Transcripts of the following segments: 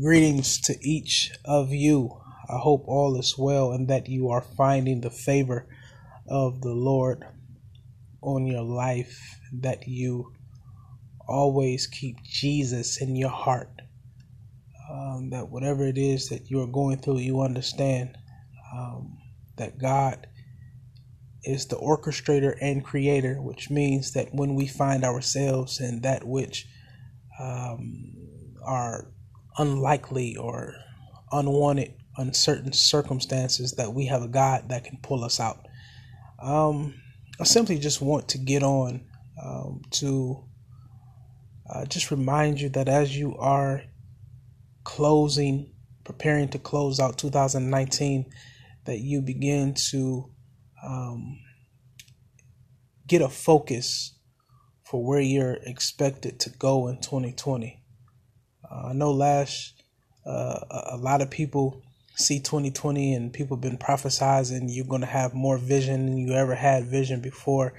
Greetings to each of you. I hope all is well and that you are finding the favor of the Lord on your life, that you always keep Jesus in your heart. Um, that whatever it is that you are going through, you understand um, that God is the orchestrator and creator, which means that when we find ourselves in that which um, are unlikely or unwanted, uncertain circumstances, that we have a God that can pull us out. Um, I simply just want to get on um, to uh, just remind you that as you are closing, preparing to close out 2019, that you begin to um, get a focus for where you're expected to go in 2020. Uh, I know last uh, a lot of people see 2020 and people have been prophesizing you're going to have more vision than you ever had vision before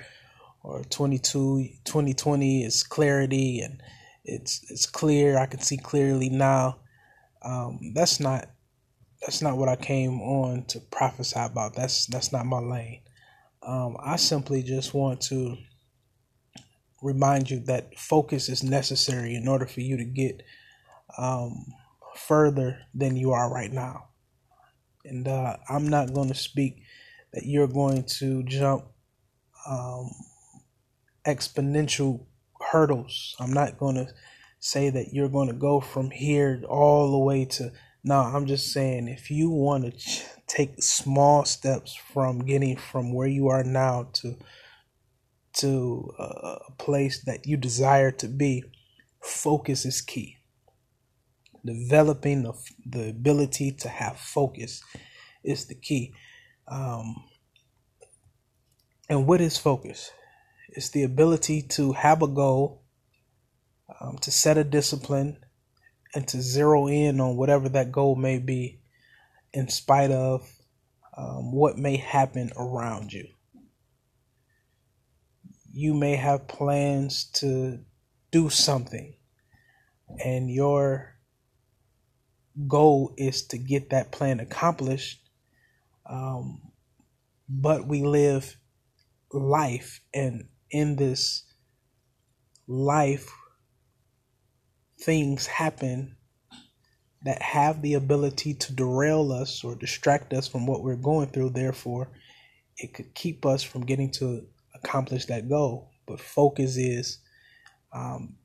or 22 2020 is clarity and it's it's clear I can see clearly now. Um, that's not that's not what I came on to prophesy about. That's that's not my lane. Um, I simply just want to remind you that focus is necessary in order for you to get um, further than you are right now. And uh, I'm not going to speak that you're going to jump um, exponential hurdles. I'm not going to say that you're going to go from here all the way to. No, I'm just saying if you want to ch- take small steps from getting from where you are now to to a place that you desire to be, focus is key developing the, the ability to have focus is the key. Um, and what is focus? It's the ability to have a goal, um, to set a discipline, and to zero in on whatever that goal may be, in spite of um, what may happen around you. You may have plans to do something, and your goal is to get that plan accomplished. Um, but we live life, and in this life, things happen that have the ability to derail us or distract us from what we're going through. Therefore, it could keep us from getting to accomplish that goal. But focus is um,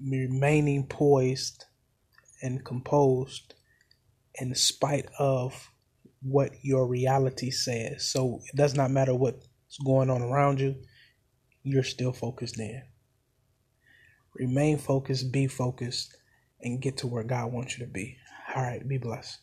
remaining poised and composed in spite of what your reality says. So it does not matter what's going on around you, you're still focused in. Remain focused, be focused, and get to where God wants you to be. All right, be blessed.